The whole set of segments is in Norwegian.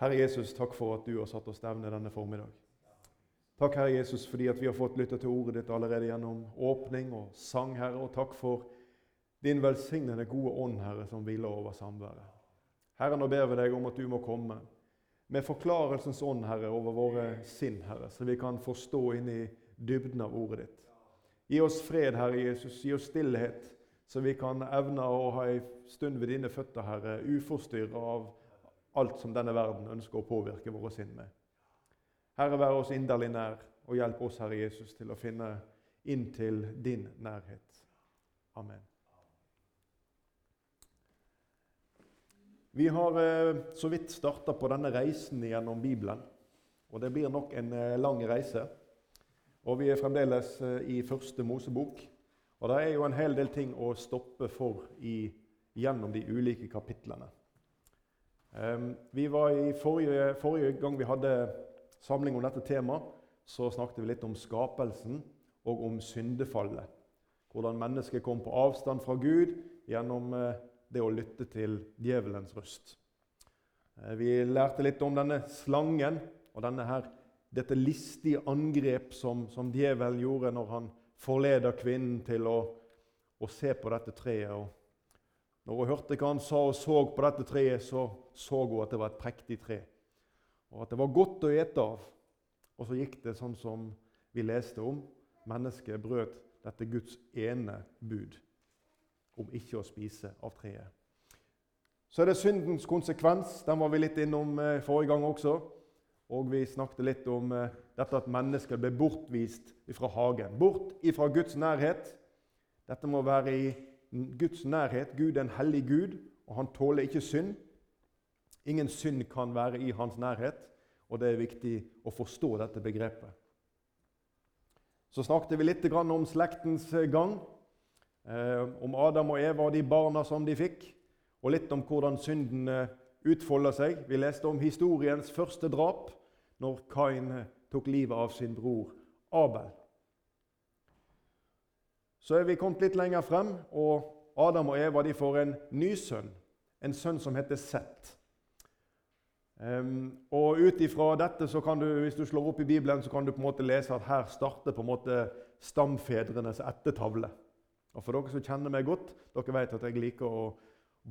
Herre Jesus, takk for at du har satt oss stevne denne formiddag. Takk, Herre Jesus, fordi at vi har fått lytte til ordet ditt allerede gjennom åpning og sang, Herre. Og takk for din velsignende gode ånd, Herre, som hviler over samværet. Herre, nå ber vi deg om at du må komme med forklarelsens ånd, Herre, over våre sinn, Herre, så vi kan forstå inn i dybden av ordet ditt. Gi oss fred, Herre Jesus. Gi oss stillhet, så vi kan evne å ha ei stund ved dine føtter, Herre, uforstyrra av alt som denne verden ønsker å påvirke våre sinn med. Herre, vær oss inderlig nær, og hjelp oss, Herre Jesus, til å finne inn til din nærhet. Amen. Vi har eh, så vidt starta på denne reisen gjennom Bibelen. Og det blir nok en eh, lang reise. Og vi er fremdeles eh, i første Mosebok. Og det er jo en hel del ting å stoppe for i, gjennom de ulike kapitlene. Vi var i forrige, forrige, gang vi hadde samling om dette temaet, så snakket vi litt om skapelsen og om syndefallet. Hvordan mennesket kom på avstand fra Gud gjennom eh, det å lytte til djevelens røst. Eh, vi lærte litt om denne slangen og denne her, dette listige angrep som, som djevelen gjorde når han forleder kvinnen til å, å se på dette treet. og når hun hørte hva han sa og så på dette treet, så så hun at det var et prektig tre, og at det var godt å ete av. Og så gikk det sånn som vi leste om. Mennesket brøt dette Guds ene bud om ikke å spise av treet. Så er det syndens konsekvens. Den var vi litt innom eh, forrige gang også. Og vi snakket litt om eh, dette at mennesket ble bortvist fra hagen. Bort fra Guds nærhet. Dette må være i Guds nærhet. Gud er en hellig Gud, og han tåler ikke synd. Ingen synd kan være i hans nærhet, og det er viktig å forstå dette begrepet. Så snakket vi litt om slektens gang, eh, om Adam og Eva og de barna som de fikk, og litt om hvordan synden eh, utfolder seg. Vi leste om historiens første drap, når Kain eh, tok livet av sin bror Abel. Så er vi kommet litt lenger frem, og Adam og Eva de får en ny sønn. En sønn som heter Sett. Um, og Ut ifra dette, så kan du, hvis du slår opp i Bibelen, så kan du på en måte lese at her starter på en måte stamfedrenes ettertavle. Og For dere som kjenner meg godt, dere vet at jeg liker å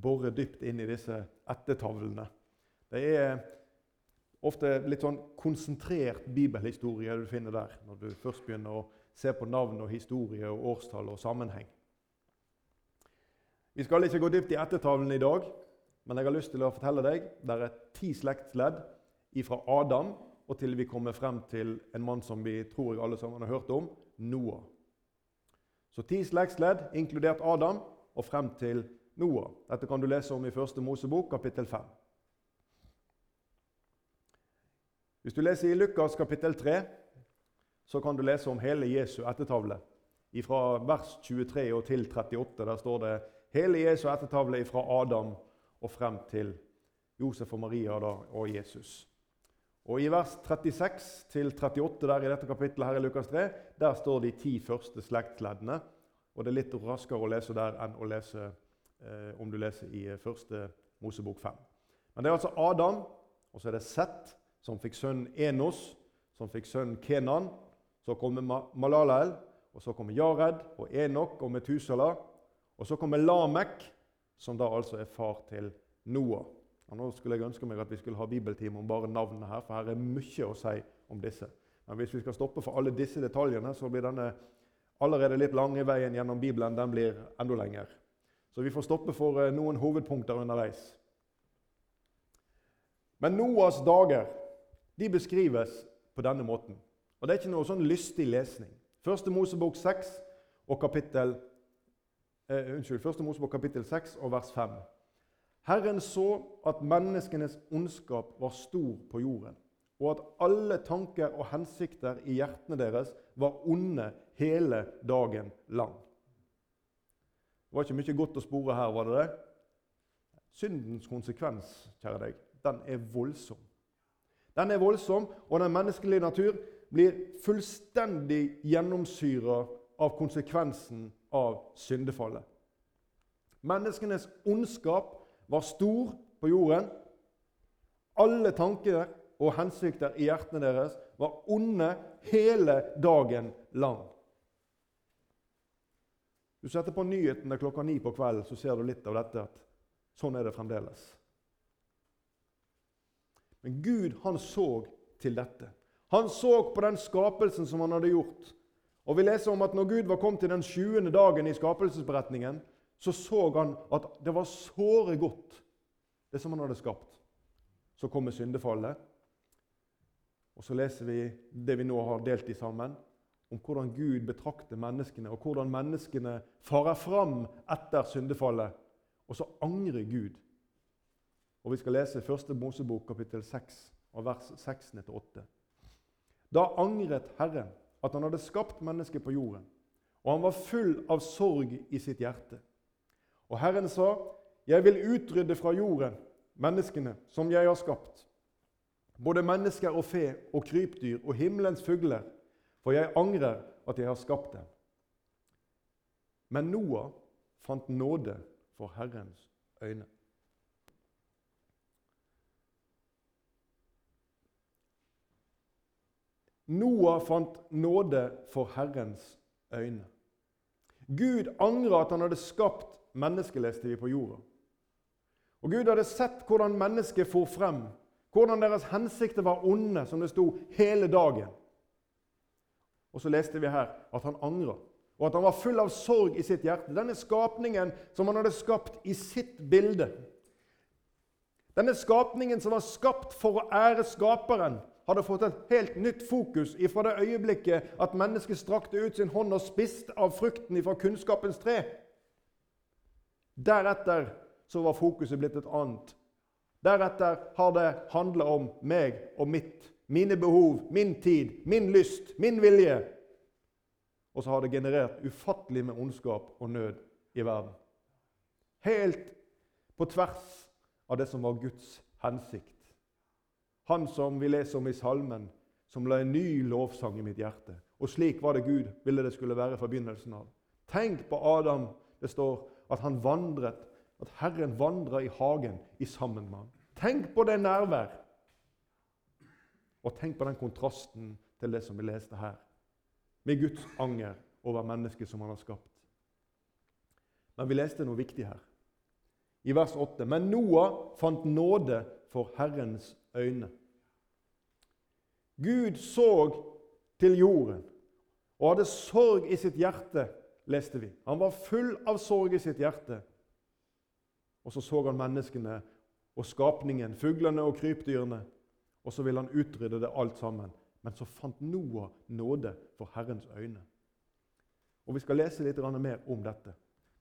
bore dypt inn i disse ettertavlene. Det er ofte litt sånn konsentrert bibelhistorie du finner der, når du først begynner å se på navn og historie og årstall og sammenheng. Vi skal ikke gå dypt i ettertavlen i dag, men jeg har lyst til å fortelle deg det er ti slektsledd fra Adam og til vi kommer frem til en mann som vi tror alle sammen har hørt om Noah. Så ti slektsledd, inkludert Adam, og frem til Noah. Dette kan du lese om i Første Mosebok, kapittel 5. Hvis du leser i Lukas kapittel 3, så kan du lese om hele Jesu ettertavle. Fra vers 23 og til 38 der står det hele Jesu ettertavle fra Adam og frem til Josef og Maria da, og Jesus. Og I vers 36 til 38 der i dette kapittelet her i Lukas 3, der står de ti første slektsleddene. Og Det er litt raskere å lese der enn å lese eh, om du leser i eh, første Mosebok 5. Men det er altså Adam, og så er det Sett, som fikk sønnen Enos, som fikk sønnen Kenan, så kommer Malalael, og så kommer Jared og Enok og Metusala. Og så kommer Lamek, som da altså er far til Noah. Og nå skulle jeg ønske meg at vi skulle ha bibeltime om bare navnene her, for her er mye å si om disse. Men hvis vi skal stoppe for alle disse detaljene, så blir denne allerede litt lange veien gjennom Bibelen den blir enda lenger. Så vi får stoppe for eh, noen hovedpunkter underveis. Men Noas dager de beskrives på denne måten. Og Det er ikke noe sånn lystig lesning. Første Mosebok 6 og kapittel, eh, unnskyld, Første Mosebok kapittel 6 og vers 5. Herren så at menneskenes ondskap var stor på jorden, og at alle tanker og hensikter i hjertene deres var onde hele dagen lang. Det var ikke mye godt å spore her, var det det? Syndens konsekvens, kjære deg, den er voldsom. Den er voldsom, og den menneskelige natur blir fullstendig gjennomsyra av konsekvensen av syndefallet. Menneskenes ondskap var stor på jorden. Alle tanker og hensikter i hjertene deres var onde hele dagen lang. Du setter på nyhetene klokka ni på kvelden, så ser du litt av dette. at Sånn er det fremdeles. Men Gud han så til dette. Han så på den skapelsen som han hadde gjort. Og vi leser om at når Gud var kommet til den 20. dagen i skapelsesberetningen, så så han at det var såre godt, det som han hadde skapt. Så kommer syndefallet. Og så leser vi det vi nå har delt i sammen, om hvordan Gud betrakter menneskene, og hvordan menneskene farer fram etter syndefallet. Og så angrer Gud. Og Vi skal lese 1. Mosebok kapittel 6, og vers 6-8. Da angret Herren at han hadde skapt mennesket på jorden, og han var full av sorg i sitt hjerte. Og Herren sa, 'Jeg vil utrydde fra jorden menneskene som jeg har skapt.' Både mennesker og fe og krypdyr og himmelens fugler, for jeg angrer at jeg har skapt dem. Men Noah fant nåde for Herrens øyne. Noah fant nåde for Herrens øyne. Gud angrer at han hadde skapt mennesket, leste vi på jorda. Og Gud hadde sett hvordan mennesket for frem, hvordan deres hensikter var onde, som det sto, hele dagen. Og så leste vi her at han angra, og at han var full av sorg i sitt hjerte. Denne skapningen som han hadde skapt i sitt bilde. Denne skapningen som var skapt for å ære skaperen, hadde fått et helt nytt fokus fra det øyeblikket at mennesket strakte ut sin hånd og spiste av frukten fra kunnskapens tre. Deretter så var fokuset blitt et annet. Deretter har det handla om meg og mitt, mine behov, min tid, min lyst, min vilje. Og så har det generert ufattelig med ondskap og nød i verden. Helt på tvers av det som var Guds hensikt. Han som vi leser om i salmen, som la en ny lovsang i mitt hjerte. Og slik var det Gud ville det skulle være fra begynnelsen av. Tenk på Adam. Det står at han vandret, at Herren vandra i hagen i sammen med ham. Tenk på det nærvær. Og tenk på den kontrasten til det som vi leste her, med Guds anger over mennesket som han har skapt. Men vi leste noe viktig her. I vers 8.: Men Noah fant nåde for Herrens øyne. Gud så til jorden og hadde sorg i sitt hjerte, leste vi. Han var full av sorg i sitt hjerte. Og så så han menneskene og skapningen, fuglene og krypdyrene. Og så ville han utrydde det alt sammen. Men så fant Noah nåde for Herrens øyne. Og Vi skal lese litt mer om dette.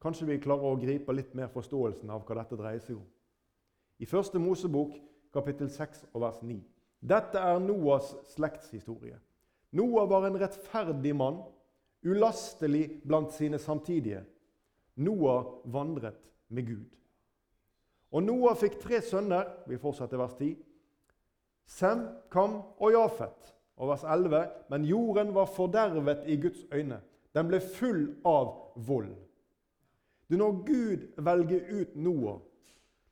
Kanskje vi klarer å gripe litt mer forståelsen av hva dette dreier seg om. I første Mosebok, kapittel 6 og vers 9. Dette er Noas slektshistorie. Noah var en rettferdig mann, ulastelig blant sine samtidige. Noah vandret med Gud. Og Noah fikk tre sønner. Vi fortsetter vers 10. Sem, Kam og Jafet. Og vers 11. Men jorden var fordervet i Guds øyne. Den ble full av vold. Du, når Gud velger ut Noah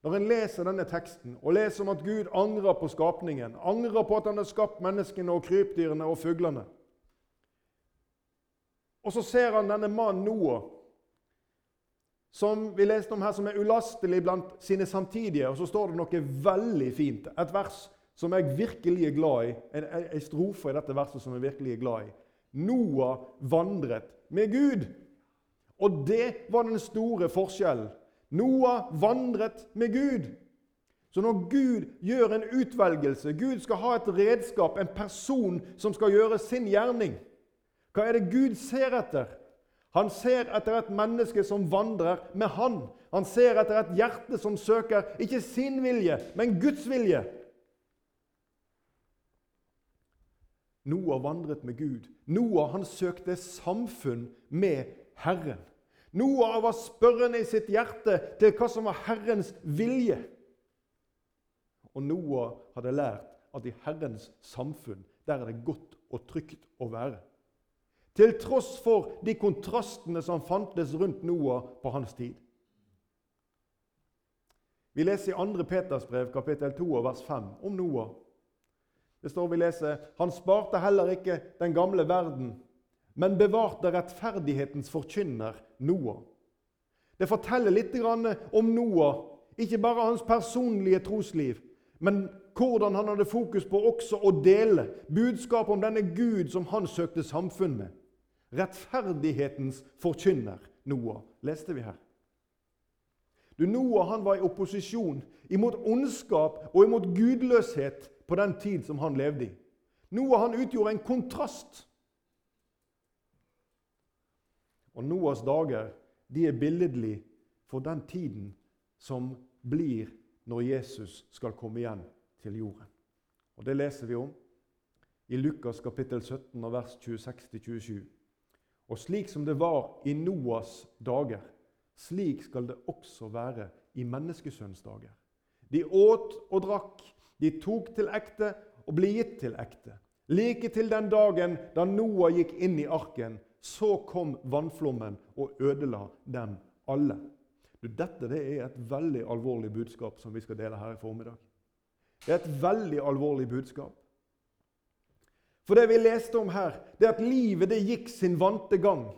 når en leser denne teksten og leser om at Gud angrer på skapningen, angrer på at han har skapt menneskene og krypdyrene og fuglene Og så ser han denne mannen Noah, som vi leste om her, som er ulastelig blant sine samtidige. Og så står det noe veldig fint, et vers som jeg virkelig er glad i. En, en strofe i dette verset som jeg virkelig er glad i. Noah vandret med Gud. Og det var den store forskjellen Noah vandret med Gud. Så når Gud gjør en utvelgelse, Gud skal ha et redskap, en person som skal gjøre sin gjerning, hva er det Gud ser etter? Han ser etter et menneske som vandrer med Han. Han ser etter et hjerte som søker ikke sin vilje, men Guds vilje. Noah vandret med Gud. Noah han søkte samfunn med Herren. Noah var spørrende i sitt hjerte til hva som var Herrens vilje. Og Noah hadde lært at i Herrens samfunn der er det godt og trygt å være. Til tross for de kontrastene som fantes rundt Noah på hans tid. Vi leser i 2. Peters brev, kapittel 2, vers 5, om Noah. Det står vi leser Han sparte heller ikke den gamle verden, men bevarte rettferdighetens forkynner Noah. Det forteller litt om Noah, ikke bare hans personlige trosliv, men hvordan han hadde fokus på også å dele budskapet om denne Gud som han søkte samfunn med. Rettferdighetens forkynner, Noah, leste vi her. Du, Noah han var i opposisjon imot ondskap og imot gudløshet på den tid som han levde i. Noah han utgjorde en kontrast. Og Noahs dager de er billedlig for den tiden som blir når Jesus skal komme igjen til jorden. Og Det leser vi om i Lukas kapittel 17 og vers 26-27. Og slik som det var i Noas dager, slik skal det også være i menneskesønns dager. De åt og drakk, de tok til ekte og ble gitt til ekte. Like til den dagen da Noah gikk inn i arken, så kom vannflommen og ødela dem alle. Du, dette det er et veldig alvorlig budskap som vi skal dele her i formiddag. Det er et veldig alvorlig budskap. For det vi leste om her, det er at livet det gikk sin vante gang.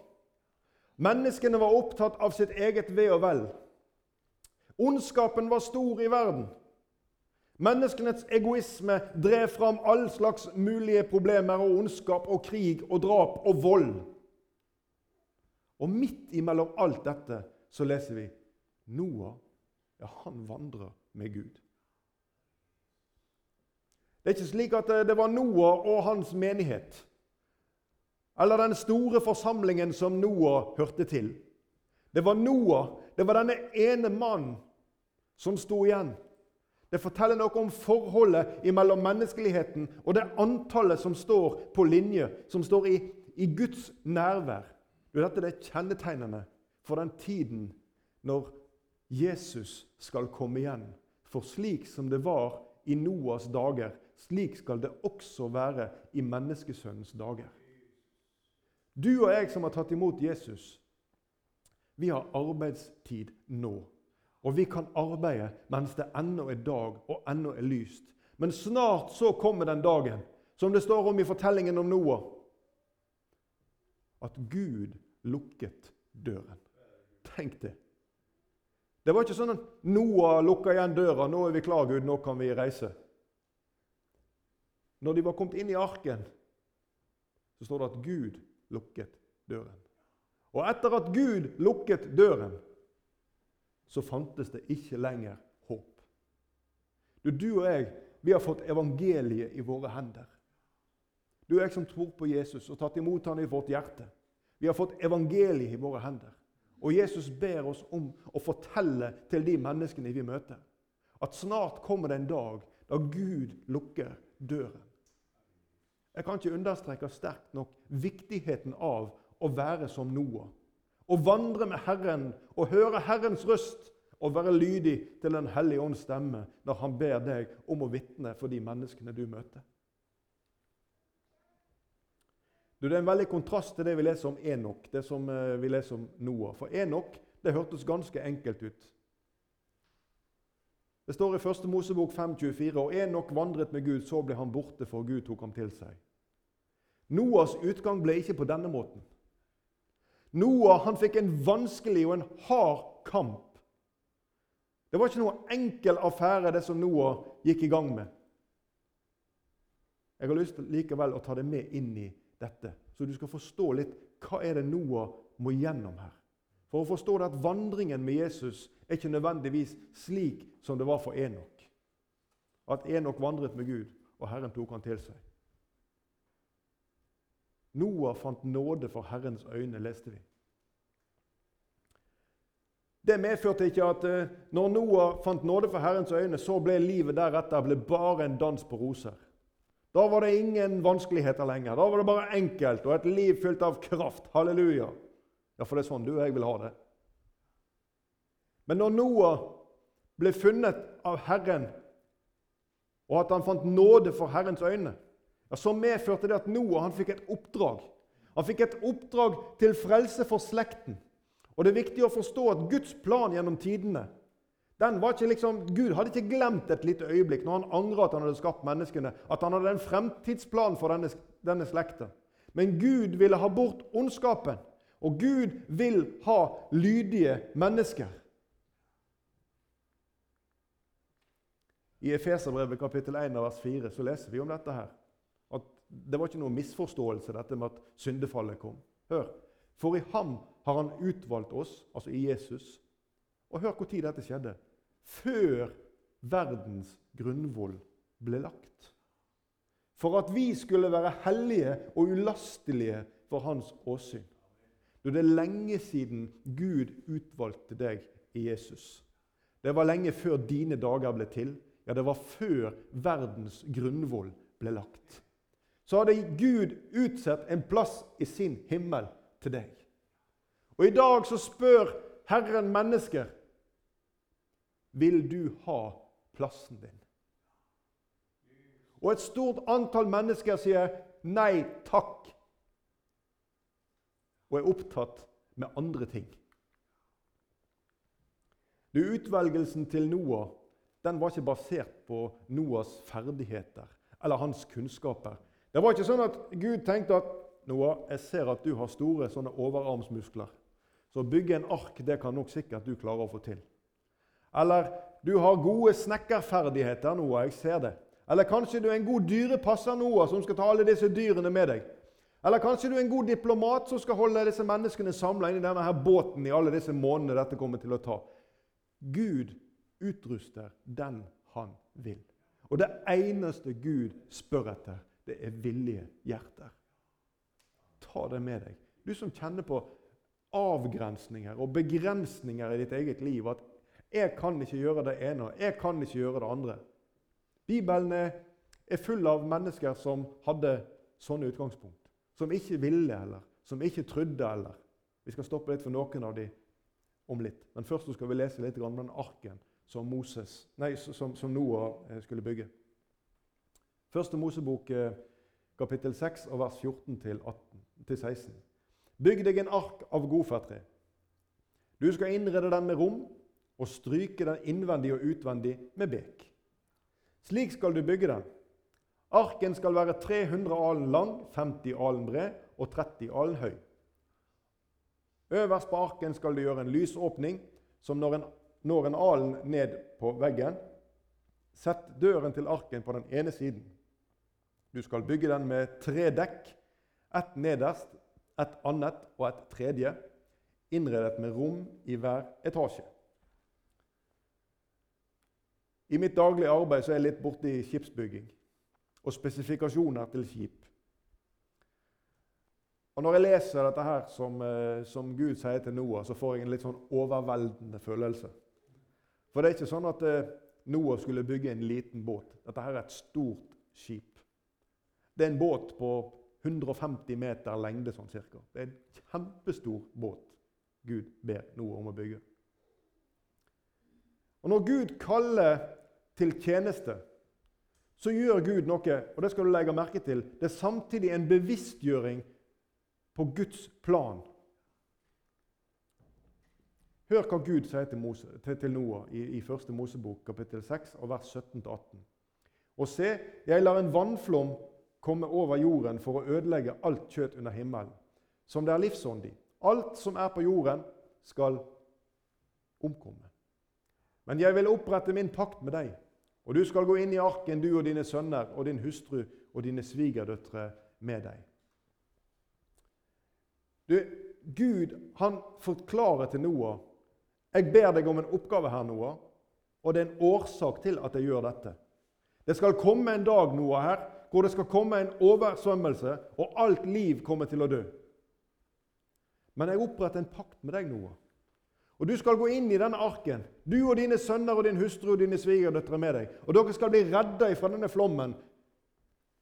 Menneskene var opptatt av sitt eget ve og vel. Ondskapen var stor i verden. Menneskenes egoisme drev fram all slags mulige problemer og ondskap og krig og drap og vold. Og midt imellom alt dette så leser vi Noah ja, han vandrer med Gud. Det er ikke slik at det var Noah og hans menighet eller den store forsamlingen som Noah hørte til. Det var Noah, det var denne ene mannen som sto igjen. Det forteller noe om forholdet mellom menneskeligheten og det antallet som står på linje, som står i, i Guds nærvær. Dette er kjennetegnende for den tiden når Jesus skal komme igjen. For slik som det var i Noas dager, slik skal det også være i menneskesønnens dager. Du og jeg som har tatt imot Jesus, vi har arbeidstid nå. Og vi kan arbeide mens det ennå er dag og ennå er lyst. Men snart så kommer den dagen, som det står om i fortellingen om Noah, at Gud lukket døren. Tenk det. Det var ikke sånn at Noah lukka igjen døra. 'Nå er vi klar, Gud. Nå kan vi reise.' Når de var kommet inn i arken, så står det at Gud lukket døren. Og etter at Gud lukket døren, så fantes det ikke lenger håp. Du, du og jeg, vi har fått evangeliet i våre hender. Du og jeg som tror på Jesus og tatt imot ham i vårt hjerte. Vi har fått evangeliet i våre hender. Og Jesus ber oss om å fortelle til de menneskene vi møter, at snart kommer det en dag da Gud lukker døren. Jeg kan ikke understreke sterkt nok viktigheten av å være som Noah. Å vandre med Herren og høre Herrens røst og være lydig til Den hellige ånds stemme når han ber deg om å vitne for de menneskene du møter. Det er en veldig kontrast til det vi leser om Enok, det som eh, vi leser om Noah. For Enok det hørtes ganske enkelt ut. Det står i 1. Mosebok 5,24.: Og Enok vandret med Gud, så ble han borte, for Gud tok ham til seg. Noahs utgang ble ikke på denne måten. Noah han fikk en vanskelig og en hard kamp. Det var ikke noe enkel affære, det som Noah gikk i gang med. Jeg har lyst likevel å ta det med inn i dette, så du skal forstå litt hva er det Noah må gjennom her. For å forstå det at vandringen med Jesus er ikke nødvendigvis slik som det var for Enok. At Enok vandret med Gud, og Herren tok han til seg. Noah fant nåde for Herrens øyne, leste vi. Det medførte ikke at eh, når Noah fant nåde for Herrens øyne, så ble livet deretter ble bare en dans på roser. Da var det ingen vanskeligheter lenger. Da var det bare enkelt og et liv fylt av kraft. Halleluja. Ja, for det er sånn du og jeg vil ha det. Men når Noah ble funnet av Herren, og at han fant nåde for Herrens øyne, ja, så medførte det at Noah han fikk et oppdrag. Han fikk et oppdrag til frelse for slekten. Og Det er viktig å forstå at Guds plan gjennom tidene Den var ikke liksom, Gud hadde ikke glemt et lite øyeblikk når han angra at han hadde skapt menneskene, at han hadde en fremtidsplan for denne, denne slekta. Men Gud ville ha bort ondskapen, og Gud vil ha lydige mennesker. I Efeserbrevet kapittel 1 vers 4 så leser vi om dette her. At det var ikke noe misforståelse dette med at syndefallet kom. Hør. For i ham har han utvalgt oss, altså i Jesus. Og hør når dette skjedde. Før verdens grunnvoll ble lagt. For at vi skulle være hellige og ulastelige for hans åsyn. Det er lenge siden Gud utvalgte deg i Jesus. Det var lenge før dine dager ble til. Ja, det var før verdens grunnvoll ble lagt. Så hadde Gud utsett en plass i sin himmel til deg. Og i dag så spør Herren mennesker vil du ha plassen din. Og et stort antall mennesker sier nei takk og er opptatt med andre ting. Du, Utvelgelsen til Noah den var ikke basert på Noahs ferdigheter eller hans kunnskaper. Det var ikke sånn at Gud tenkte at Noah, jeg ser at du har store sånne overarmsmuskler. Så bygge en ark det kan nok sikkert du klare å få til. Eller du har gode snekkerferdigheter, Noah. Jeg ser det. Eller kanskje du er en god dyrepasser, Noah, som skal ta alle disse dyrene med deg. Eller kanskje du er en god diplomat som skal holde disse menneskene samla inni denne her båten i alle disse månedene dette kommer til å ta. Gud utruster den han vil. Og det eneste Gud spør etter, det er villige hjerter. Ta det med deg. Du som kjenner på avgrensninger og begrensninger i ditt eget liv. At 'jeg kan ikke gjøre det ene, jeg kan ikke gjøre det andre'. Bibelen er full av mennesker som hadde sånne utgangspunkt. Som ikke ville, eller som ikke trodde, eller Vi skal stoppe litt for noen av dem om litt. Men først skal vi lese litt om den arken som, Moses, nei, som, som Noah eh, skulle bygge. Første Mosebok eh, kapittel 6 og vers 14-16. Bygg deg en ark av godferdtre. Du skal innrede den med rom og stryke den innvendig og utvendig med bek. Slik skal du bygge den. Arken skal være 300 alen lang, 50 alen bred og 30 alen høy. Øverst på arken skal du gjøre en lysåpning, som når en når en alen ned på veggen. Sett døren til arken på den ene siden. Du skal bygge den med tre dekk, ett nederst, et annet og et tredje, innredet med rom i hver etasje. I mitt daglige arbeid så er jeg litt borti skipsbygging og spesifikasjoner til skip. Og Når jeg leser dette her som, eh, som Gud sier til Noah, så får jeg en litt sånn overveldende følelse. For det er ikke sånn at eh, Noah skulle bygge en liten båt. Dette her er et stort skip. Det er en båt på 150 meter lengde sånn cirka. Det er en kjempestor båt Gud ber Noah om å bygge. Og Når Gud kaller til tjeneste, så gjør Gud noe, og det skal du legge merke til. Det er samtidig en bevisstgjøring på Guds plan Hør hva Gud sier til, Mose, til, Noah i, i 1. Mosebok kapittel 6, vers 17-18. Og se, jeg lar en vannflom komme over jorden for å ødelegge alt kjøtt under himmelen, som det er livsånd i. Alt som er på jorden, skal omkomme. Men jeg vil opprette min pakt med deg, og du skal gå inn i arken, du og dine sønner og din hustru og dine svigerdøtre med deg. Du, Gud han forklarer til Noah jeg ber deg om en oppgave her, Noah, og det er en årsak til at jeg gjør dette. Det skal komme en dag Noah, her, hvor det skal komme en oversvømmelse, og alt liv kommer til å dø. Men jeg oppretter en pakt med deg, Noah. Og Du skal gå inn i denne arken, du og dine sønner og din hustru og dine svigerdøtre med deg. Og dere skal bli redda fra denne flommen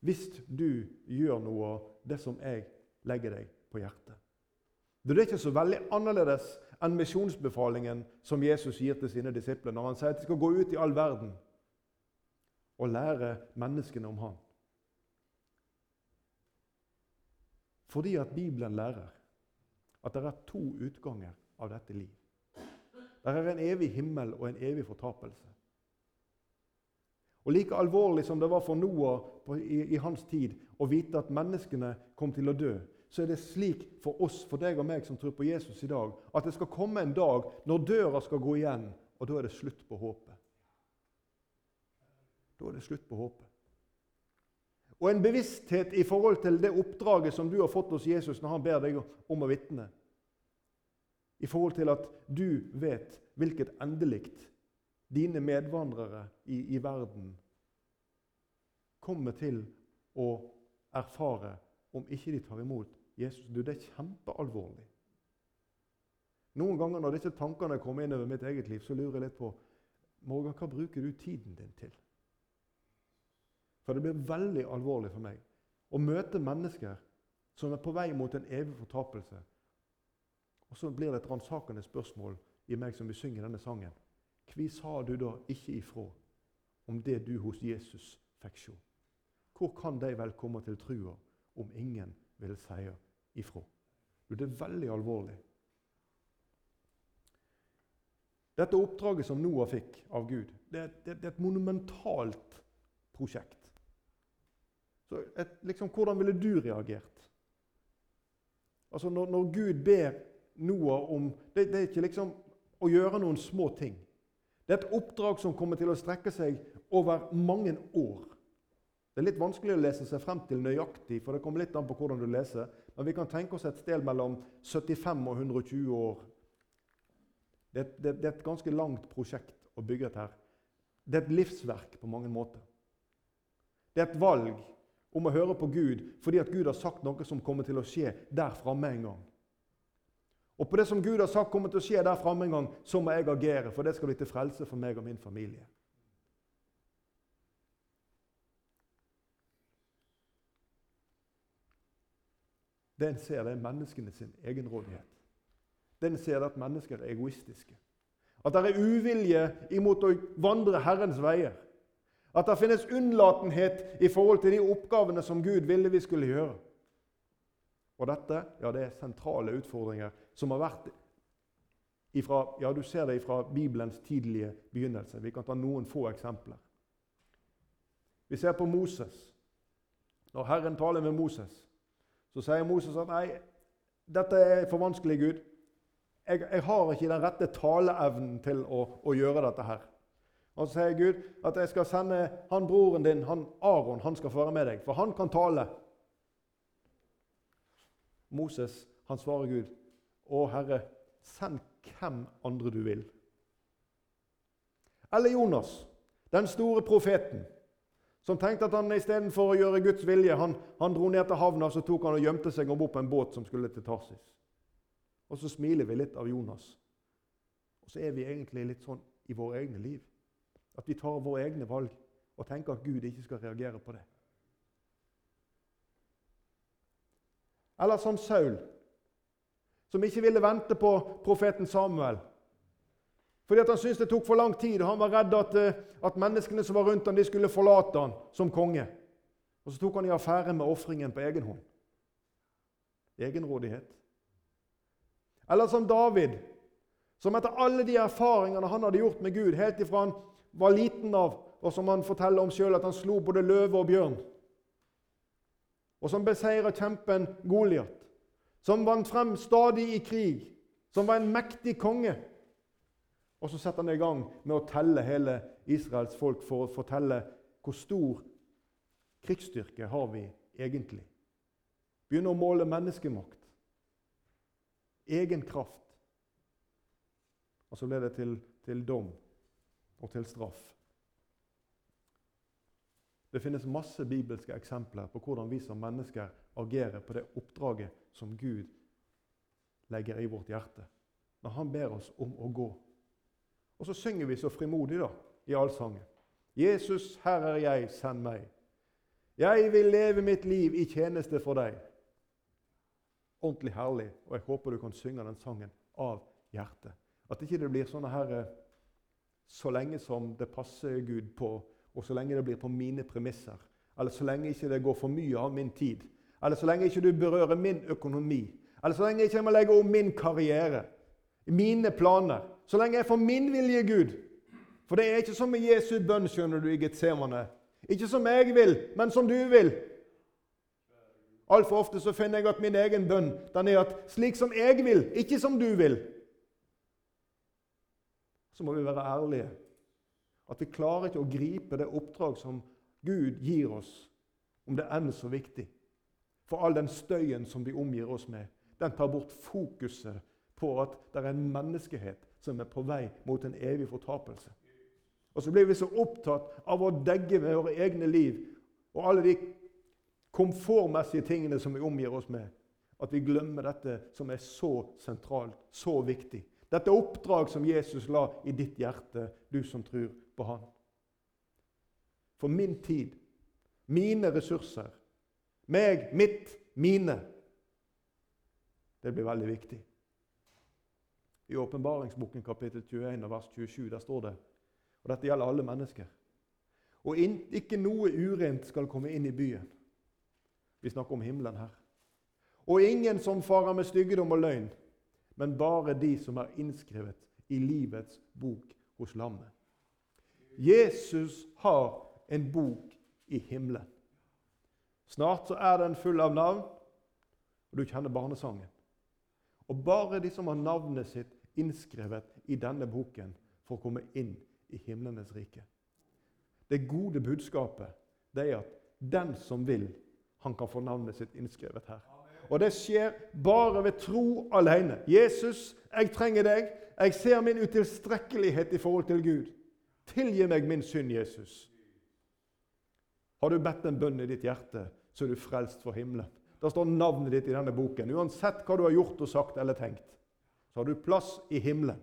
hvis du gjør noe av det som jeg legger deg på hjertet. Det er ikke så veldig annerledes enn misjonsbefalingen som Jesus gir til sine disipler når han sier at de skal gå ut i all verden og lære menneskene om Han. Fordi at Bibelen lærer at det er to utganger av dette liv. Der er en evig himmel og en evig fortapelse. Og Like alvorlig som det var for Noah i, i, hans tid å vite at menneskene kom til å dø, så er det slik for oss, for deg og meg som tror på Jesus i dag, at det skal komme en dag når døra skal gå igjen, og da er det slutt på håpet. Da er det slutt på håpet. Og en bevissthet i forhold til det oppdraget som du har fått hos Jesus når han ber deg om å vitne. I forhold til at du vet hvilket endelikt dine medvandrere i, i verden kommer til å erfare om ikke de tar imot Jesus. Du, Det er kjempealvorlig. Noen ganger når disse tankene kommer inn over mitt eget liv, så lurer jeg litt på Morgan, hva bruker du tiden din til? For det blir veldig alvorlig for meg å møte mennesker som er på vei mot en evig fortapelse. Og så blir det et ransakende spørsmål i meg som vi synger denne sangen. Hva sa du da ikke ifra om det du hos Jesus fikk sjå? Hvor kan de vel komme til trua om ingen vil si ifra? Det er veldig alvorlig. Dette oppdraget som Noah fikk av Gud, det, det, det er et monumentalt prosjekt. Så et, liksom, Hvordan ville du reagert? Altså Når, når Gud ber Noah om det, det, er ikke liksom å gjøre noen små ting. Det er et oppdrag som kommer til å strekke seg over mange år. Det er litt vanskelig å lese seg frem til nøyaktig, for det kommer litt an på hvordan du leser. Men vi kan tenke oss et sted mellom 75 og 120 år. Det, det, det er et ganske langt prosjekt å bygge et her. Det er et livsverk på mange måter. Det er et valg om å høre på Gud fordi at Gud har sagt noe som kommer til å skje der framme en gang. Og på det som Gud har sagt kommer til å skje der framme en gang, så må jeg agere, for det skal bli til frelse for meg og min familie. Den ser det er menneskene sin egenrådighet. Den ser det at mennesker er egoistiske. At det er uvilje imot å vandre Herrens veier. At det finnes unnlatenhet i forhold til de oppgavene som Gud ville vi skulle gjøre. Og dette ja, det er sentrale utfordringer som har vært ifra, ja, Du ser det fra Bibelens tidlige begynnelse. Vi kan ta noen få eksempler. Vi ser på Moses. Når Herren taler med Moses, så sier Moses at nei, dette er for vanskelig, Gud. Jeg, jeg har ikke den rette taleevnen til å, å gjøre dette her. Og så sier Gud at jeg skal sende han broren din, han Aron, han skal få være med deg, for han kan tale. Moses han svarer Gud, Å Herre, send hvem andre du vil. Eller Jonas, den store profeten, som tenkte at han istedenfor å gjøre Guds vilje, han, han dro ned til havna så tok han og gjemte seg om bord på en båt som skulle til Tarsis. Og så smiler vi litt av Jonas. Og så er vi egentlig litt sånn i våre egne liv. At vi tar våre egne valg og tenker at Gud ikke skal reagere på det. Eller som Saul, som ikke ville vente på profeten Samuel. Fordi han syntes det tok for lang tid, og han var redd at, eh, at menneskene som var rundt ham, de skulle forlate ham som konge. Og Så tok han i affære med ofringen på egen hånd. Egenrådighet. Eller som David, som etter alle de erfaringene han hadde gjort med Gud, helt ifra han var liten av, og som han forteller om sjøl, at han slo både løve og bjørn. Og som beseira kjempen Goliat. Som vant frem stadig i krig. Som var en mektig konge. Og så setter han i gang med å telle hele Israels folk for å fortelle hvor stor krigsstyrke har vi egentlig. Begynner å måle menneskemakt. Egen kraft. Og så ble det til, til dom og til straff. Det finnes masse bibelske eksempler på hvordan vi som mennesker agerer på det oppdraget som Gud legger i vårt hjerte når Han ber oss om å gå. Og så synger vi så frimodig da, i allsangen. Jesus, her er jeg, send meg. Jeg vil leve mitt liv i tjeneste for deg. Ordentlig herlig, og jeg håper du kan synge den sangen av hjertet. At ikke det blir sånne her eh, så lenge som det passer Gud på, og så lenge det blir på mine premisser. Eller så lenge ikke det går for mye av min tid. Eller så lenge ikke du berører min økonomi. Eller så lenge ikke jeg må legge om min karriere, mine planer. Så lenge jeg får min vilje, Gud. For det er ikke som med Jesu bønn, skjønner du, i Getsemane. Ikke som jeg vil, men som du vil. Altfor ofte så finner jeg at min egen bønn den er at slik som jeg vil, ikke som du vil. Så må vi være ærlige. At vi klarer ikke å gripe det oppdrag som Gud gir oss, om det enn så viktig. For all den støyen som vi omgir oss med, den tar bort fokuset på at det er en menneskehet som er på vei mot en evig fortapelse. Og så blir vi så opptatt av å degge med våre egne liv og alle de komfortmessige tingene som vi omgir oss med, at vi glemmer dette som er så sentralt, så viktig. Dette oppdrag som Jesus la i ditt hjerte, du som tror på Han. For min tid, mine ressurser, meg, mitt, mine Det blir veldig viktig. I åpenbaringsboken kapittel 21 og vers 27 der står det og dette gjelder alle mennesker. Og in, ikke noe urent skal komme inn i byen. Vi snakker om himmelen her. Og ingen som farer med styggedom og løgn, men bare de som er innskrevet i livets bok hos lammet. Jesus har en bok i himmelen. Snart så er den full av navn, og du kjenner barnesangen. Og bare de som har navnet sitt innskrevet i denne boken, får komme inn i himlenes rike. Det gode budskapet det er at den som vil, han kan få navnet sitt innskrevet her. Og det skjer bare ved tro alene. Jesus, jeg trenger deg. Jeg ser min utilstrekkelighet i forhold til Gud. Tilgi meg min synd, Jesus. Har du bedt en bønn i ditt hjerte, så er du frelst for himmelen. Da står navnet ditt i denne boken. Uansett hva du har gjort og sagt eller tenkt, så har du plass i himmelen.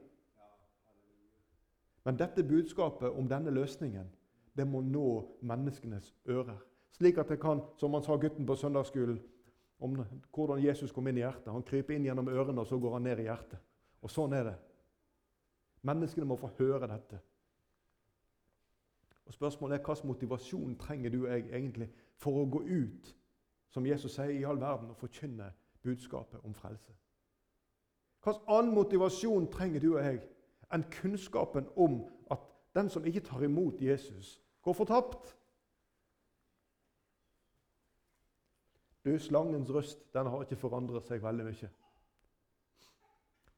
Men dette budskapet om denne løsningen det må nå menneskenes ører. Slik at det kan, som han sa gutten på søndagsskolen, om hvordan Jesus kom inn i hjertet. Han kryper inn gjennom ørene, og så går han ned i hjertet. Og sånn er det. Menneskene må få høre dette. Og Spørsmålet er hvilken motivasjon trenger du og jeg egentlig for å gå ut, som Jesus sier, i all verden og forkynne budskapet om frelse? Hvilken annen motivasjon trenger du og jeg enn kunnskapen om at den som ikke tar imot Jesus, går fortapt. Du, Slangens røst den har ikke forandret seg veldig mye.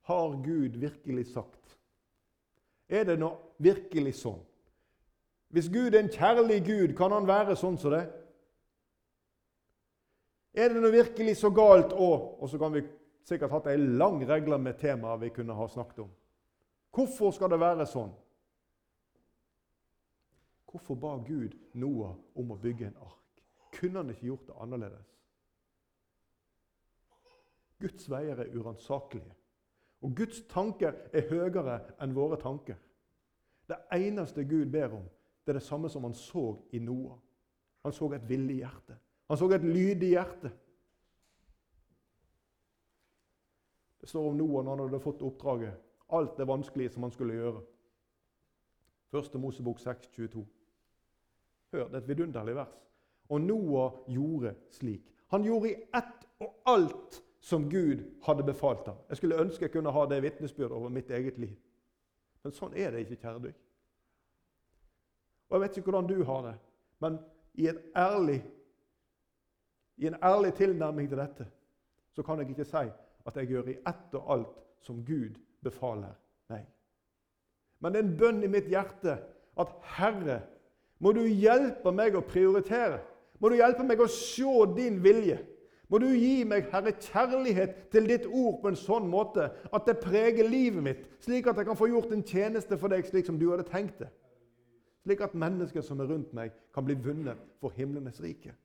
Har Gud virkelig sagt? Er det nå virkelig sånn? Hvis Gud er en kjærlig Gud, kan han være sånn som det? Er det nå virkelig så galt òg? Og så kan vi sikkert hatt ei lang regle med temaer vi kunne ha snakket om. Hvorfor skal det være sånn? Hvorfor ba Gud Noah om å bygge en ark? Kunne han ikke gjort det annerledes? Guds veier er uransakelige. Og Guds tanker er høyere enn våre tanker. Det eneste Gud ber om, det er det samme som han så i Noah. Han så et villig hjerte. Han så et lydig hjerte. Det står om Noah når han hadde fått oppdraget alt det vanskelige som han skulle gjøre. Første Mosebok 6, 22. Hør, det er et vidunderlig vers. Og Noah gjorde slik. Han gjorde i ett og alt som Gud hadde befalt ham. Jeg skulle ønske jeg kunne ha det vitnesbyrdet over mitt eget liv. Men sånn er det ikke, kjære deg. Og Jeg vet ikke hvordan du har det, men i, ærlig, i en ærlig tilnærming til dette så kan jeg ikke si at jeg gjør i ett og alt som Gud befaler meg. Men det er en bønn i mitt hjerte at Herre, må du hjelpe meg å prioritere. Må du hjelpe meg å se din vilje. Må du gi meg, Herre, kjærlighet til ditt ord på en sånn måte at det preger livet mitt, slik at jeg kan få gjort en tjeneste for deg slik som du hadde tenkt det. Slik at mennesker som er rundt meg, kan bli vunnet for himlenes rike.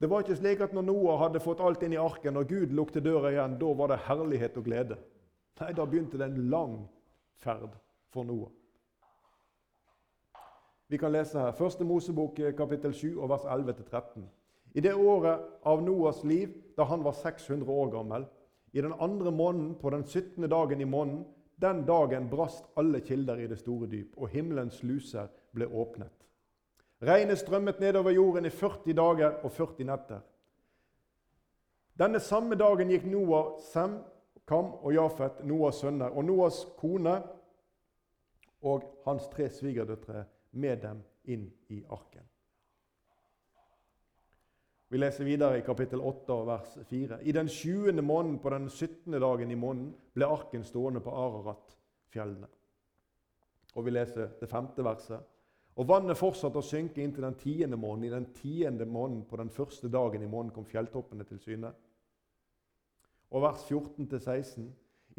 Det var ikke slik at når Noah hadde fått alt inn i arken og Gud lukte døra igjen, da var det herlighet og glede. Nei, da begynte det en lang ferd for Noah. Vi kan lese her, Første Mosebok eh, kapittel 7 og vers 11-13. I det året av Noahs liv, da han var 600 år gammel, i den andre måneden, på den 17. dagen i måneden, den dagen brast alle kilder i det store dyp, og himmelens sluser ble åpnet. Regnet strømmet nedover jorden i 40 dager og 40 netter. Denne samme dagen gikk Noah Sem Kam og Jafet, Noahs sønner, og Noahs kone og hans tre svigerdøtre med dem inn i arken. Vi leser videre i kapittel 8 vers 4. I den 20. måneden på den 17. dagen i måneden ble arken stående på Ararat-fjellene. Og vi leser det femte verset. Og vannet fortsatte å synke inn til den tiende måneden. I den tiende måneden på den første dagen i måneden kom fjelltoppene til syne. Og vers 14-16.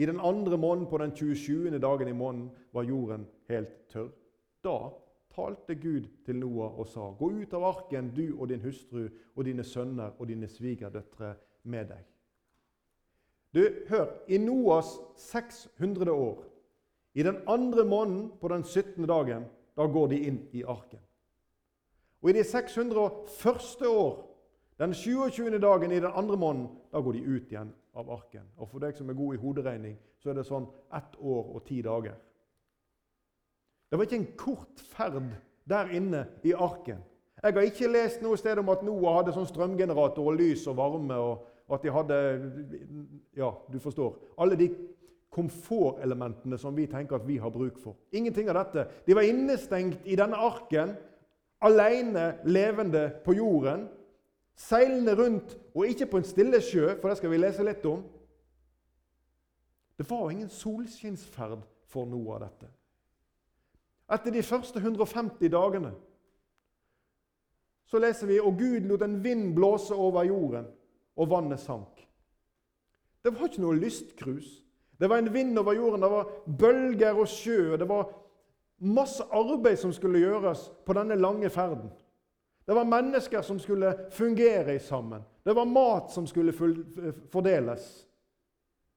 I den andre måneden på den 27. dagen i måneden var jorden helt tørr. Da talte Gud til Noah og sa.: Gå ut av arken, du og din hustru og dine sønner og dine svigerdøtre med deg. Du, hør, i Noas 600 år, i den andre måneden på den 17. dagen, da går de inn i arken. Og i de 601. år, den 27. dagen i den andre måneden, da går de ut igjen av arken. Og For deg som er god i hoderegning, så er det sånn ett år og ti dager. Det var ikke en kort ferd der inne i arken. Jeg har ikke lest noe sted om at Noah hadde sånn strømgenerator og lys og varme. og at de hadde Ja, du forstår. Alle de komfortelementene som vi tenker at vi har bruk for. Ingenting av dette. De var innestengt i denne arken, alene levende på jorden. Seilende rundt, og ikke på en stille sjø, for det skal vi lese litt om. Det var ingen solskinnsferd for noe av dette. Etter de første 150 dagene så leser vi og Gud lot en vind blåse over jorden, og vannet sank. Det var ikke noe lystkrus. Det var en vind over jorden, det var bølger og sjø. Det var masse arbeid som skulle gjøres på denne lange ferden. Det var mennesker som skulle fungere sammen. Det var mat som skulle fordeles.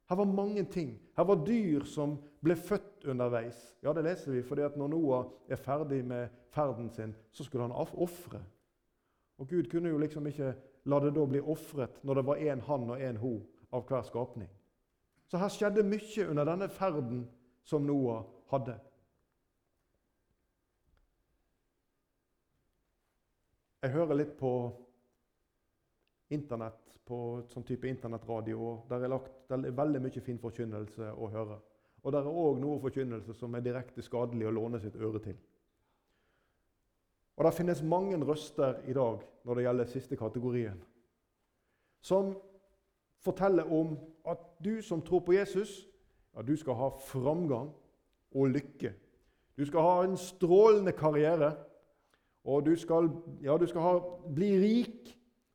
Her var mange ting. Her var dyr som ble født underveis. Ja, Det leser vi fordi at når Noah er ferdig med ferden sin, så skulle han ofre. Og Gud kunne jo liksom ikke la det da bli ofret når det var én han og én ho av hver skapning. Så her skjedde mye under denne ferden som Noah hadde. Jeg hører litt på Internett på sånn type internettradio. Der er, lagt, der er veldig mye fin forkynnelse å høre. Og der er òg noe forkynnelse som er direkte skadelig å låne sitt øre til. Og Det finnes mange røster i dag når det gjelder siste kategorien, som forteller om at du som tror på Jesus, ja, du skal ha framgang og lykke. Du skal ha en strålende karriere, og du skal, ja, du skal ha, bli rik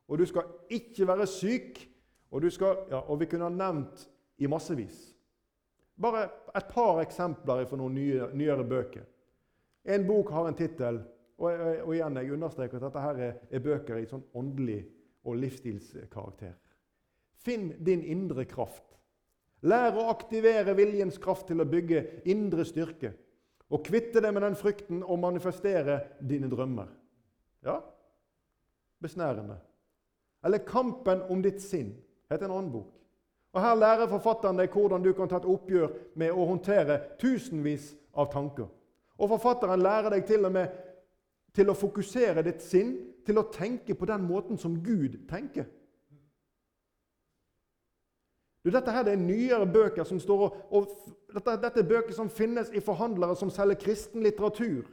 og du skal ikke være syk. Og, skal, ja, og vi kunne ha nevnt i massevis. Bare et par eksempler fra noen nye, nyere bøker. En bok har en tittel, og, og, igjen, jeg understreker at dette her er, er bøker i sånn åndelig og livsstilskarakter. Finn din indre kraft. Lær å aktivere viljens kraft til å bygge indre styrke. Og kvitte deg med den frykten og manifestere dine drømmer. Ja, besnærende. Eller 'Kampen om ditt sinn' heter en annen bok. Og Her lærer forfatteren deg hvordan du kan ta et oppgjør med å håndtere tusenvis av tanker. Og forfatteren lærer deg til og med til å fokusere ditt sinn, til å tenke på den måten som Gud tenker. Du, dette her er nyere bøker som står og, og dette, dette, er bøker som finnes i forhandlere som selger kristen litteratur.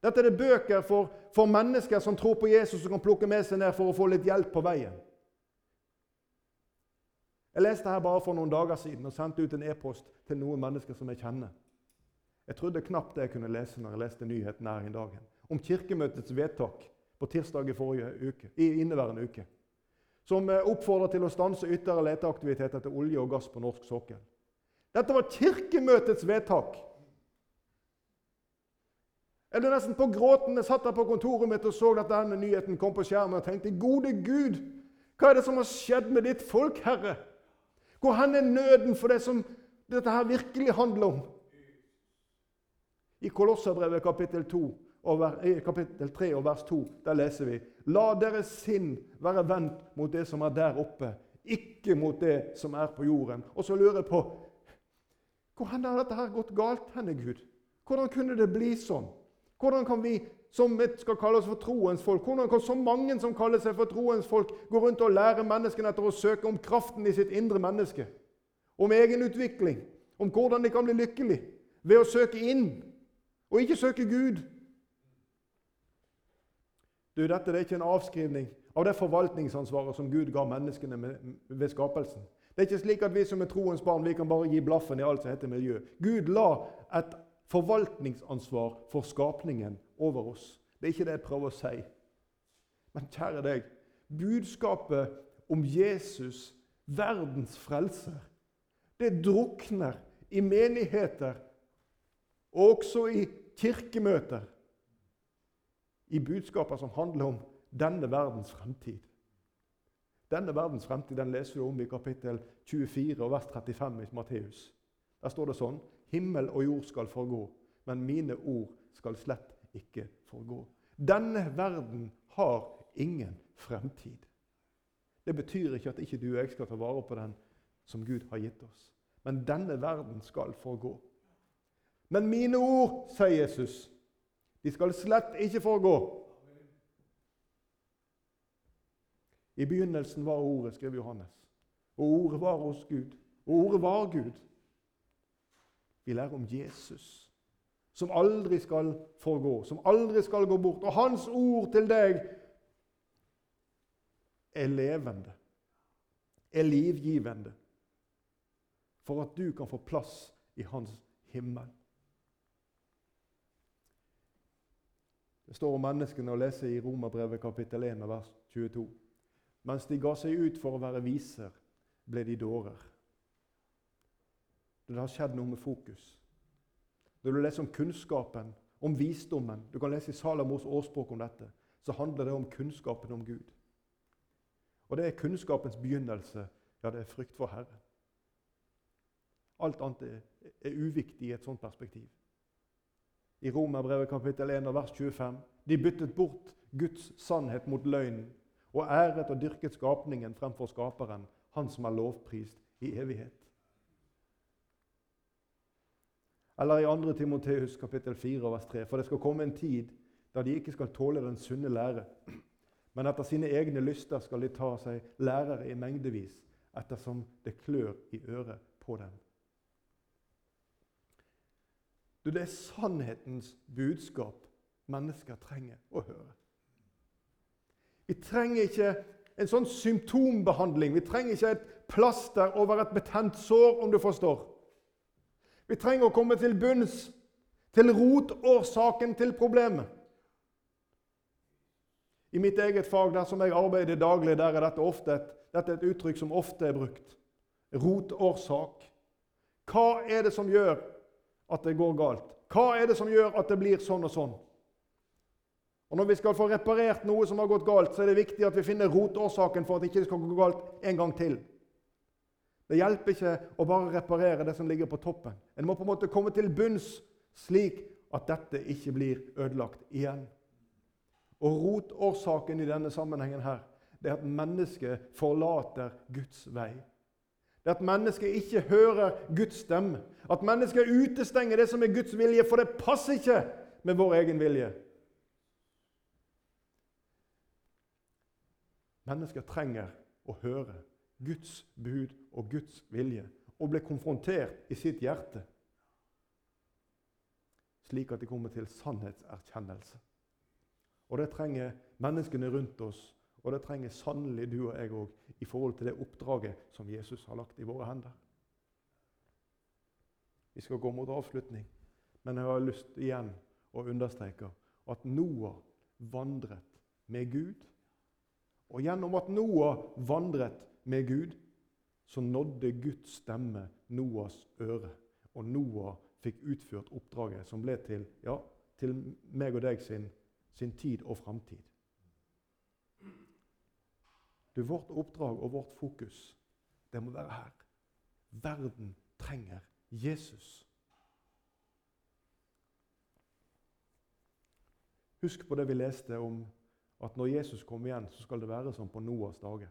Dette er bøker for, for mennesker som tror på Jesus og kan plukke med seg ned for å få litt hjelp på veien. Jeg leste her bare for noen dager siden og sendte ut en e-post til noen mennesker som jeg kjenner. Jeg trodde knapt det jeg kunne lese når jeg leste nyheten her i dagen. Om Kirkemøtets vedtak på tirsdag i, uke, i inneværende uke. Som eh, oppfordrer til å stanse ytterligere leteaktivitet etter olje og gass på norsk sokkel. Dette var Kirkemøtets vedtak! Jeg ble nesten på gråten. Jeg satt der på kontoret mitt og så at denne nyheten kom på skjermen og tenkte gode Gud, hva er det som har skjedd med ditt folk, Herre? Hvor hen er nøden for det som dette her virkelig handler om? I Kolosserbrevet kapittel, 2, kapittel 3 og vers 2 der leser vi La deres sinn være vendt mot det som er der oppe, ikke mot det som er på jorden. Og så lurer jeg på hvor har dette her gått galt henne, Gud? Hvordan kunne det bli sånn? Hvordan kan vi som skal kalle oss for troens folk, hvordan kan så mange som kaller seg for troens folk, gå rundt og lære menneskene etter å søke om kraften i sitt indre menneske? om egenutvikling, om hvordan de kan bli lykkelig ved å søke inn og ikke søke Gud. Du, Dette er ikke en avskrivning av det forvaltningsansvaret som Gud ga menneskene ved skapelsen. Det er ikke slik at vi som er troens barn vi kan bare gi blaffen i alt som heter miljø. Gud la et forvaltningsansvar for skapningen over oss. Det er ikke det jeg prøver å si. Men kjære deg, budskapet om Jesus, verdens frelser, det drukner i menigheter og også i kirkemøter i budskaper som handler om denne verdens fremtid. Denne verdens fremtid den leser vi om i kapittel 24 og vers 35 i Matteus. Der står det sånn Himmel og jord skal forgå, men mine ord skal slett ikke forgå. Denne verden har ingen fremtid. Det betyr ikke at ikke du og jeg skal ta vare på den som Gud har gitt oss. Men denne verden skal forgå. Men mine ord, sier Jesus, de skal slett ikke forgå. I begynnelsen var Ordet, skrev Johannes. Og Ordet var hos Gud. Og Ordet var Gud. Vi lærer om Jesus, som aldri skal forgå, som aldri skal gå bort. Og Hans ord til deg er levende, er livgivende, for at du kan få plass i Hans himmel. Det står om menneskene å lese i Romerbrevet kapittel 1 vers 22. Mens de ga seg ut for å være viser, ble de dårer. Det har skjedd noe med fokus. Når du leser om kunnskapen, om visdommen Du kan lese i Salamos årspråk om dette. Så handler det om kunnskapen om Gud. Og det er kunnskapens begynnelse. Ja, det er frykt for Herren. Alt annet er, er uviktig i et sånt perspektiv i Romerbrevet kapittel 1 vers 25. De byttet bort Guds sannhet mot løgnen og æret og dyrket skapningen fremfor skaperen, han som er lovprist i evighet. Eller i 2. Timoteus kapittel 4 vers 3.: For det skal komme en tid da de ikke skal tåle den sunne lære, men etter sine egne lyster skal de ta seg lærere i mengdevis, ettersom det klør i øret på dem. Du, det er sannhetens budskap mennesker trenger å høre. Vi trenger ikke en sånn symptombehandling. Vi trenger ikke et plaster over et betent sår, om du forstår. Vi trenger å komme til bunns, til rotårsaken til problemet. I mitt eget fag, der som jeg arbeider daglig, der er dette, ofte et, dette er et uttrykk som ofte er brukt. Rotårsak. Hva er det som gjør at det går galt? Hva er det som gjør at det blir sånn og sånn? Og Når vi skal få reparert noe som har gått galt, så er det viktig at vi finner rotårsaken for at det ikke skal gå galt en gang til. Det hjelper ikke å bare reparere det som ligger på toppen. En må på en måte komme til bunns, slik at dette ikke blir ødelagt igjen. Og Rotårsaken i denne sammenhengen her, det er at mennesket forlater Guds vei. Det er at mennesket ikke hører Guds stemme. At mennesket utestenger det som er Guds vilje, for det passer ikke med vår egen vilje. Mennesker trenger å høre Guds bud og Guds vilje og ble konfrontert i sitt hjerte, slik at de kommer til sannhetserkjennelse. Og det trenger menneskene rundt oss og det trenger sannelig du og jeg òg i forhold til det oppdraget som Jesus har lagt i våre hender. Vi skal gå mot avslutning, men jeg har lyst igjen å understreke at Noah vandret med Gud. Og gjennom at Noah vandret med Gud, så nådde Guds stemme Noahs øre. Og Noah fikk utført oppdraget som ble til, ja, til meg og deg sin, sin tid og framtid. Du, Vårt oppdrag og vårt fokus, det må være her. Verden trenger Jesus. Husk på det vi leste om at når Jesus kommer igjen, så skal det være som på Noas dager.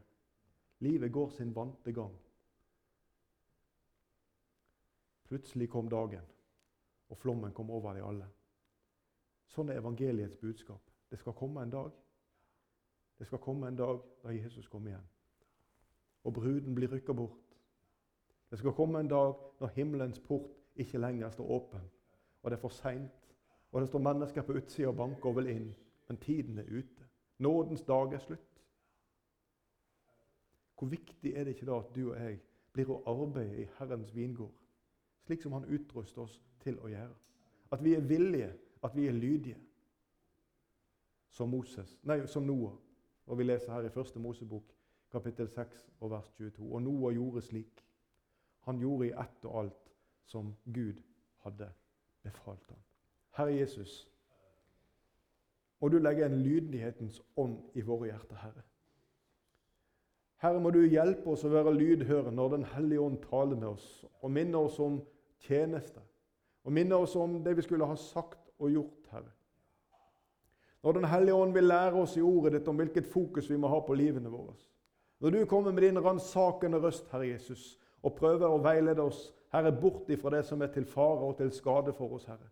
Livet går sin vante gang. Plutselig kom dagen, og flommen kom over de alle. Sånn er evangeliets budskap. Det skal komme en dag det skal komme en dag da Jesus kommer igjen. Og bruden blir rykka bort. Det skal komme en dag når himmelens port ikke lenger står åpen, og det er for seint. Og det står mennesker på utsida og banker og vil inn, men tiden er ute. Nådens dag er slutt. Hvor viktig er det ikke da at du og jeg blir å arbeide i Herrens vingård, slik som Han utruster oss til å gjøre? At vi er villige, at vi er lydige. Som, Moses, nei, som Noah. Og Vi leser her i første Mosebok, kapittel 6 og vers 22. Og Noah gjorde slik. Han gjorde i ett og alt som Gud hadde befalt ham. Herre Jesus, må du legge en lydighetens ånd i våre hjerter, Herre. Herre, må du hjelpe oss å være lydhøre når Den hellige ånd taler med oss, og minne oss om tjeneste. Og minne oss om det vi skulle ha sagt og gjort, Herre. Når Den hellige ånd vil lære oss i ordet ditt om hvilket fokus vi må ha på livene våre. Når du kommer med din ransakende røst, Herre Jesus, og prøver å veilede oss Herre, bort ifra det som er til fare og til skade for oss, Herre.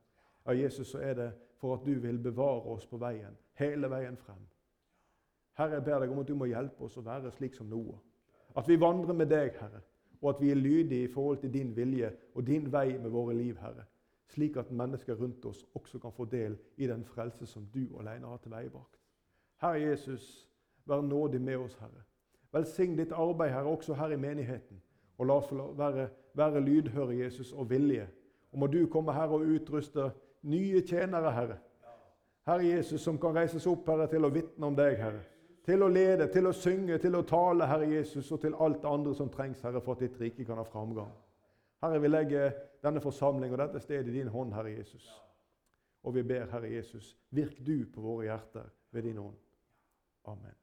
Ja, Jesus, så er det for at du vil bevare oss på veien, hele veien frem. Herre, jeg ber deg om at du må hjelpe oss å være slik som Noah. At vi vandrer med deg, Herre, og at vi er lydige i forhold til din vilje og din vei med våre liv, Herre. Slik at mennesker rundt oss også kan få del i den frelse som du alene har til vei bak. Herre Jesus, vær nådig med oss, Herre. Velsign ditt arbeid, Herre, også her i menigheten. Og la oss være, være lydhøre, Jesus, og vilje. Og må du komme her og utruste nye tjenere, Herre. Herre Jesus, som kan reises opp Herre, til å vitne om deg, Herre. Til å lede, til å synge, til å tale, Herre Jesus, og til alt det andre som trengs, Herre, for at ditt rike kan ha framgang. Herre, vi legger denne forsamling og dette stedet i din hånd, Herre Jesus. Og vi ber, Herre Jesus, virk du på våre hjerter ved din ånd. Amen.